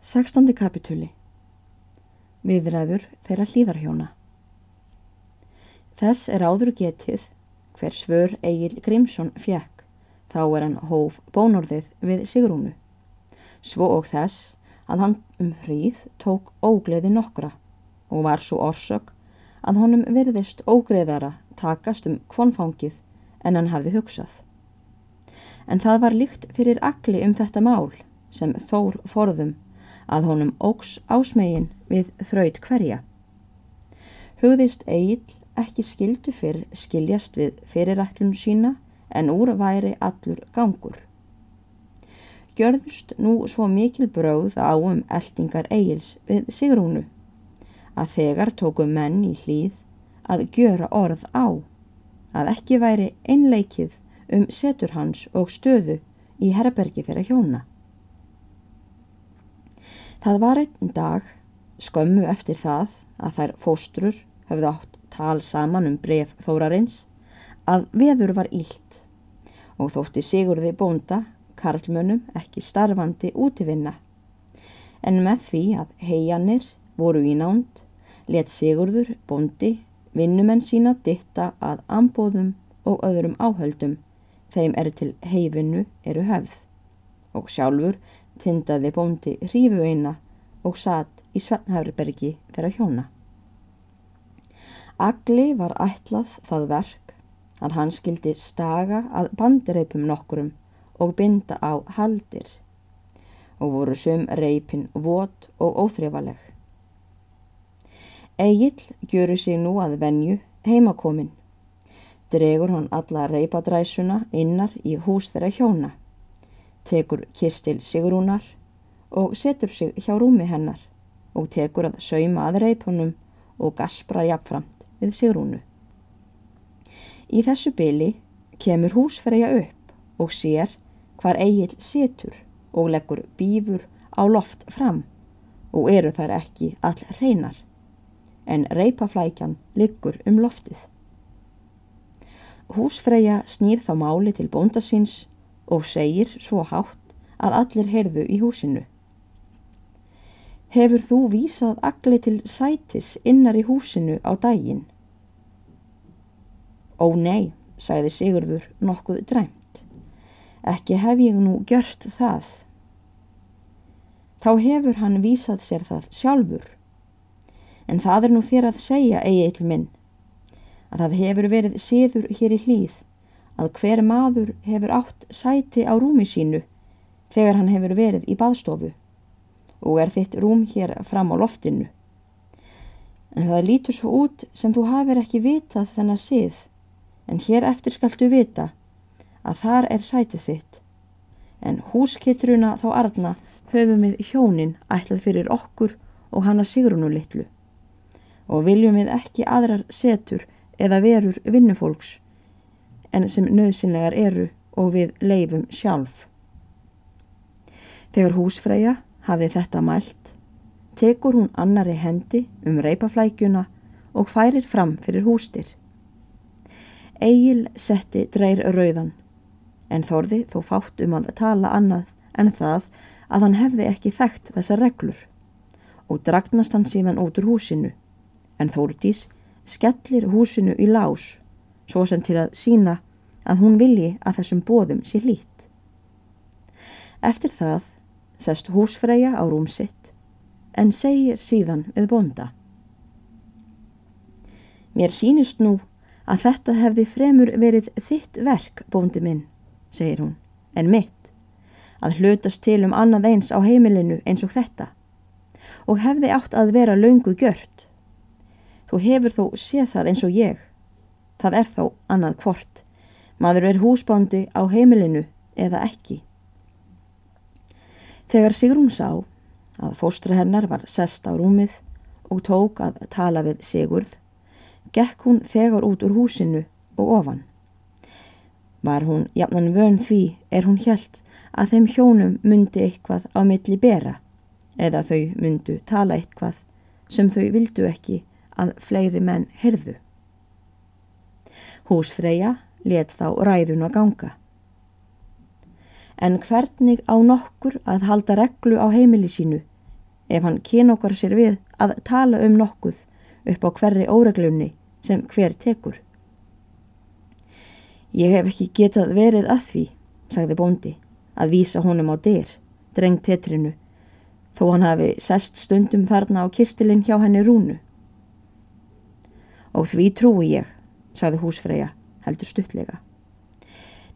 16. kapitúli Viðræður þeirra hlýðarhjóna Þess er áður getið hver svör Egil Grímsson fjekk þá er hann hóf bónorðið við Sigrúnu. Svo og þess að hann um hríð tók ógleði nokkra og var svo orsök að honum verðist ógreðara takast um kvonfangið en hann hafði hugsað. En það var líkt fyrir agli um þetta mál sem þór forðum að honum ógs ásmegin við þraut hverja. Hugðist Egil ekki skildu fyrr skiljast við fyrirætlun sína en úr væri allur gangur. Gjörðust nú svo mikil brauð á um eldingar Egils við Sigrúnu að þegar tóku menn í hlýð að gjöra orð á að ekki væri einleikið um setur hans og stöðu í herbergi þeirra hjóna. Það var einn dag, skömmu eftir það að þær fóstrur höfðu átt tal saman um bref þórarins, að veður var ílt og þótti Sigurði bónda, karlmönnum ekki starfandi útivinna. En með því að heianir voru í nánd, let Sigurður bóndi vinnumenn sína ditta að ambóðum og öðrum áhöldum. Þeim er til heifinu eru höfð. Og sjálfur tindaði bóndi hrífu eina og satt í Svennhæfribergi þeirra hjóna. Agli var ætlað það verk að hann skildi staga að bandireipum nokkurum og binda á haldir og voru sum reipin vot og óþrifaleg. Egil gjöru sig nú að venju heimakomin. Dregur hann alla reipadræsuna innar í hús þeirra hjóna tekur kistil Sigrúnar og setur sig hjá rúmi hennar og tekur að sauma að reipunum og gaspra jafnframt við Sigrúnu. Í þessu byli kemur húsferja upp og sér hvar eigil setur og leggur bífur á loft fram og eru þar ekki all hreinar en reipaflækjan liggur um loftið. Húsfreyja snýr þá máli til bóndasins og segir svo hátt að allir heyrðu í húsinu. Hefur þú vísað agli til sætis innar í húsinu á daginn? Ó nei, sagði Sigurður nokkuð dræmt. Ekki hef ég nú gjört það. Þá hefur hann vísað sér það sjálfur. En það er nú þér að segja, eigið minn, að það hefur verið síður hér í hlýð að hver maður hefur átt sæti á rúmi sínu þegar hann hefur verið í baðstofu og er þitt rúm hér fram á loftinu. En það lítur svo út sem þú hafir ekki vitað þennan sið, en hér eftir skaltu vita að þar er sætið þitt. En húskittruna þá arna höfum við hjónin ætlað fyrir okkur og hana sigrunu litlu. Og viljum við ekki aðrar setur eða verur vinnufólks en sem nöðsynlegar eru og við leifum sjálf. Þegar húsfreyja hafið þetta mælt, tekur hún annari hendi um reipaflækjuna og færir fram fyrir hústir. Egil setti dreir rauðan, en þorði þó fátt um að tala annað en það að hann hefði ekki þekkt þessar reglur og dragnast hann síðan út úr húsinu, en Þórdís skellir húsinu í lás svo sem til að sína að hún vilji að þessum bóðum sé hlýtt. Eftir það sest húsfreyja á rúm sitt en segir síðan við bonda. Mér sínist nú að þetta hefði fremur verið þitt verk, bóndi minn, segir hún, en mitt, að hlutast til um annað eins á heimilinu eins og þetta og hefði átt að vera laungu gjört. Þú hefur þó séð það eins og ég, það er þó annað hvort, maður er húsbándi á heimilinu eða ekki. Þegar Sigrún sá að fóstra hennar var sest á rúmið og tók að tala við Sigurð, gekk hún þegar út úr húsinu og ofan. Var hún jafnan vön því er hún hjælt að þeim hjónum myndi eitthvað á milli bera eða þau myndu tala eitthvað sem þau vildu ekki að fleiri menn herðu. Húsfreyja let þá ræðun að ganga. En hvernig á nokkur að halda reglu á heimili sínu ef hann kynokar sér við að tala um nokkuð upp á hverri óreglunni sem hver tekur. Ég hef ekki getað verið að því, sagði bóndi, að vísa honum á dyr, drengt tetrinu, þó hann hafi sest stundum þarna á kistilinn hjá henni rúnu. Og því trúi ég, sagði húsfreyja, heldur stuttlega.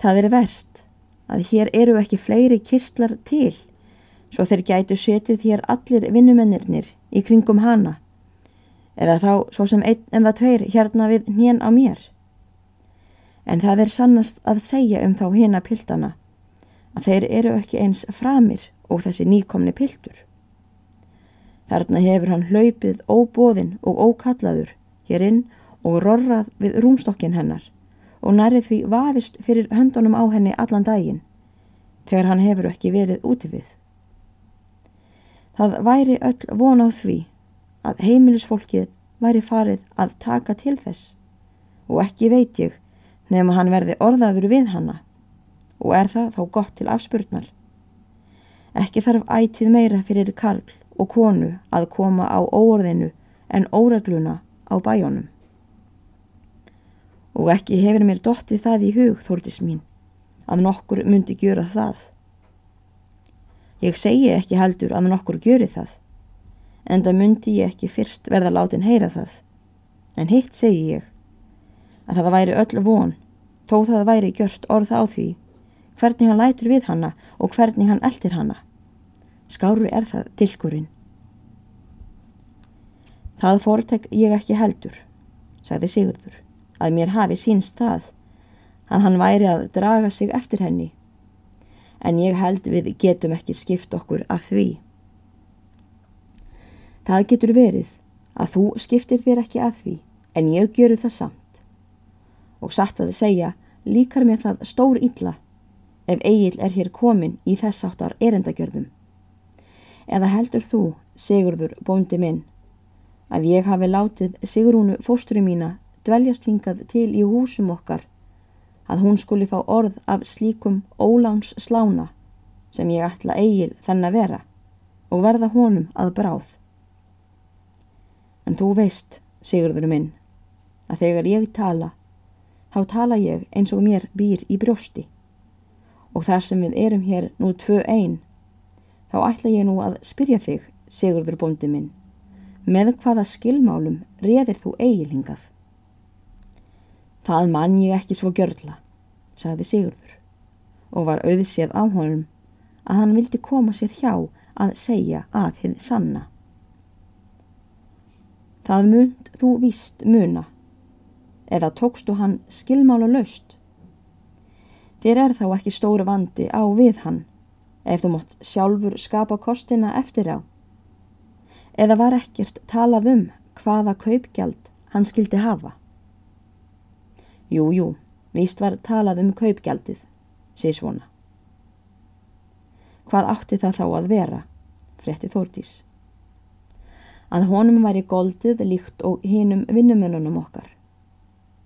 Það er verst að hér eru ekki fleiri kistlar til, svo þeir gætu setið hér allir vinnumennirnir í kringum hana, eða þá svo sem einn en það tveir hérna við hnén á mér en það er sannast að segja um þá hina piltana að þeir eru ekki eins framir og þessi nýkomni piltur. Þarna hefur hann hlaupið óbóðinn og ókallaður hér inn og rorrað við rúmstokkin hennar og nærið því vafist fyrir höndunum á henni allan daginn þegar hann hefur ekki verið úti við. Það væri öll von á því að heimilisfólkið væri farið að taka til þess og ekki veit ég nefnum hann verði orðaður við hanna og er það þá gott til afspurnar. Ekki þarf ætið meira fyrir karl og konu að koma á óorðinu en óregluna á bæjónum. Og ekki hefur mér dottið það í hug, þórtis mín, að nokkur myndi gjöra það. Ég segi ekki heldur að nokkur gjöri það, en það myndi ég ekki fyrst verða látin heyra það. En hitt segi ég, að það væri öll von, þó það væri gjört orð á því, hvernig hann lætur við hanna og hvernig hann eldir hanna. Skáru er það tilkurinn. Það fórtek ég ekki heldur, sagði Sigurdur, að mér hafi sínst það, að hann væri að draga sig eftir henni, en ég held við getum ekki skipt okkur af því. Það getur verið að þú skiptir þér ekki af því, en ég gjöru það samt og satt að segja líkar mér það stór illa ef Egil er hér komin í þess áttar erendagjörðum. Eða heldur þú, Sigurður bóndi minn, að ég hafi látið Sigrúnu fósturi mína dveljast hingað til í húsum okkar að hún skuli fá orð af slíkum óláns slána sem ég ætla Egil þenn að vera og verða honum að bráð. En þú veist, Sigurður minn, að þegar ég tala þá tala ég eins og mér býr í brjósti. Og þar sem við erum hér nú tvö einn, þá ætla ég nú að spyrja þig, Sigurður bóndi minn, með hvaða skilmálum reðir þú eigilhingað? Það mann ég ekki svo gjörla, sagði Sigurður, og var auðséð á honum að hann vildi koma sér hjá að segja að þið sanna. Það mund þú víst muna, eða tókstu hann skilmála löst. Þér er þá ekki stóru vandi á við hann ef þú mótt sjálfur skapa kostina eftir á. Eða var ekkert talað um hvaða kaupgjald hann skildi hafa? Jú, jú, víst var talað um kaupgjaldið, sé svona. Hvað átti það þá að vera, frétti Þórtís? Að honum væri goldið líkt og hinum vinnumönunum okkar.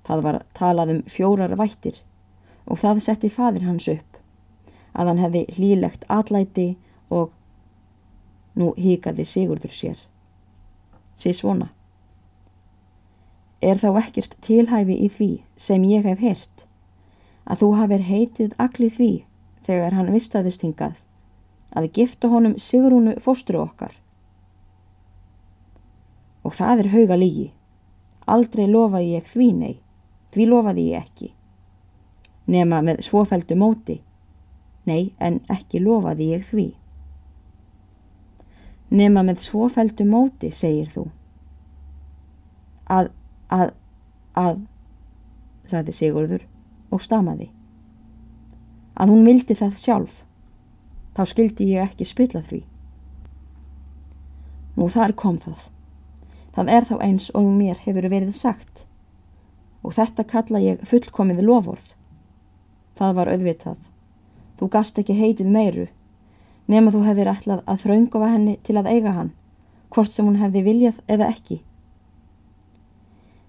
Það var talað um fjórar vættir og það setti fadir hans upp að hann hefði hlýlegt atlæti og nú híkaði Sigurdur sér. Sér svona. Er þá ekkert tilhæfi í því sem ég hef heyrt að þú hafið heitið allir því þegar hann vistaðist hingað að gifta honum Sigrúnu fósturu okkar. Og það er hauga lígi. Aldrei lofaði ég því nei. Því lofaði ég ekki. Nema með svofældu móti. Nei, en ekki lofaði ég því. Nema með svofældu móti, segir þú. Að, að, að, sagði Sigurður og stamaði. Að hún vildi það sjálf. Þá skildi ég ekki spilla því. Nú þar kom það. Það er þá eins og mér hefur verið sagt og þetta kalla ég fullkomið lofórð. Það var auðvitað. Þú gast ekki heitið meiru, nema þú hefðir ætlað að þraungofa henni til að eiga hann, hvort sem hún hefði viljað eða ekki.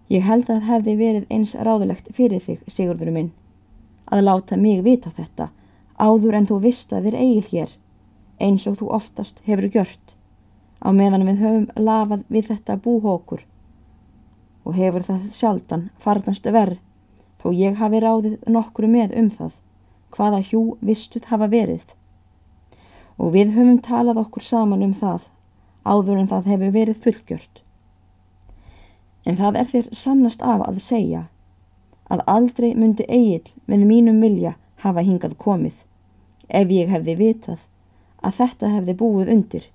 Ég held að hefði verið eins ráðulegt fyrir þig, Sigurður minn, að láta mig vita þetta áður en þú vist að þér eigil hér, eins og þú oftast hefur gjört, á meðan við höfum lafað við þetta búhókur. Og hefur það sjaldan farnast verð þó ég hafi ráðið nokkru með um það hvaða hjú vistut hafa verið. Og við höfum talað okkur saman um það áður en það hefur verið fullgjört en það er þér sannast af að segja að aldrei myndi eigil með mínum vilja hafa hingað komið ef ég hefði vitað að þetta hefði búið undir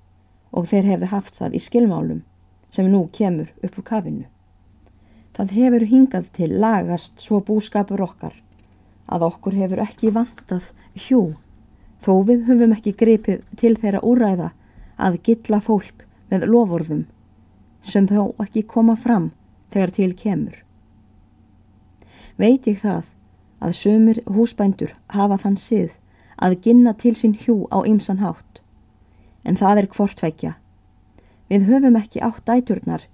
og þeir hefði haft það í skilmálum sem nú kemur upp úr kafinu. Það hefur hingað til lagast svo búskapur okkar að okkur hefur ekki vantað hjú þó við höfum ekki gripið til þeirra úræða að gilla fólk með lofurðum sem þó ekki koma fram þegar til kemur. Veit ég það að sömur húsbændur hafa þann sið að ginna til sín hjú á ymsan hátt. En það er hvortveikja. Við höfum ekki átt dæturnar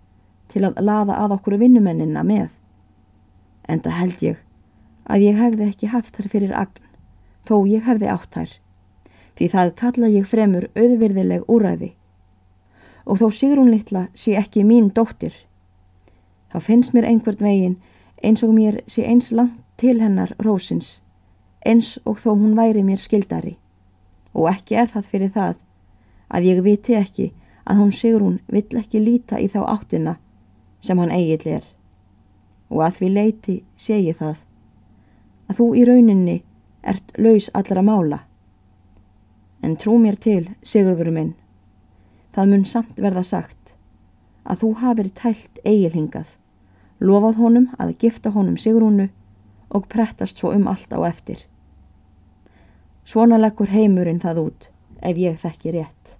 til að laða að okkur vinnumennina með. En það held ég að ég hefði ekki haft þær fyrir agn, þó ég hefði átt þær. Því það kalla ég fremur auðvirðileg úræði. Og þó Sigrún litla sé ekki mín dóttir. Þá finnst mér einhvern veginn eins og mér sé eins langt til hennar rósins, eins og þó hún væri mér skildari. Og ekki er það fyrir það að ég viti ekki að hún sigur hún vill ekki líta í þá áttina sem hann eigil er. Og að því leiti ég það að þú í rauninni ert laus allra mála. En trú mér til, sigurðurum minn, það mun samt verða sagt að þú hafið tælt eigilhingað lofað honum að gifta honum Sigrúnu og prettast svo um allt á eftir. Svona leggur heimurinn það út ef ég þekki rétt.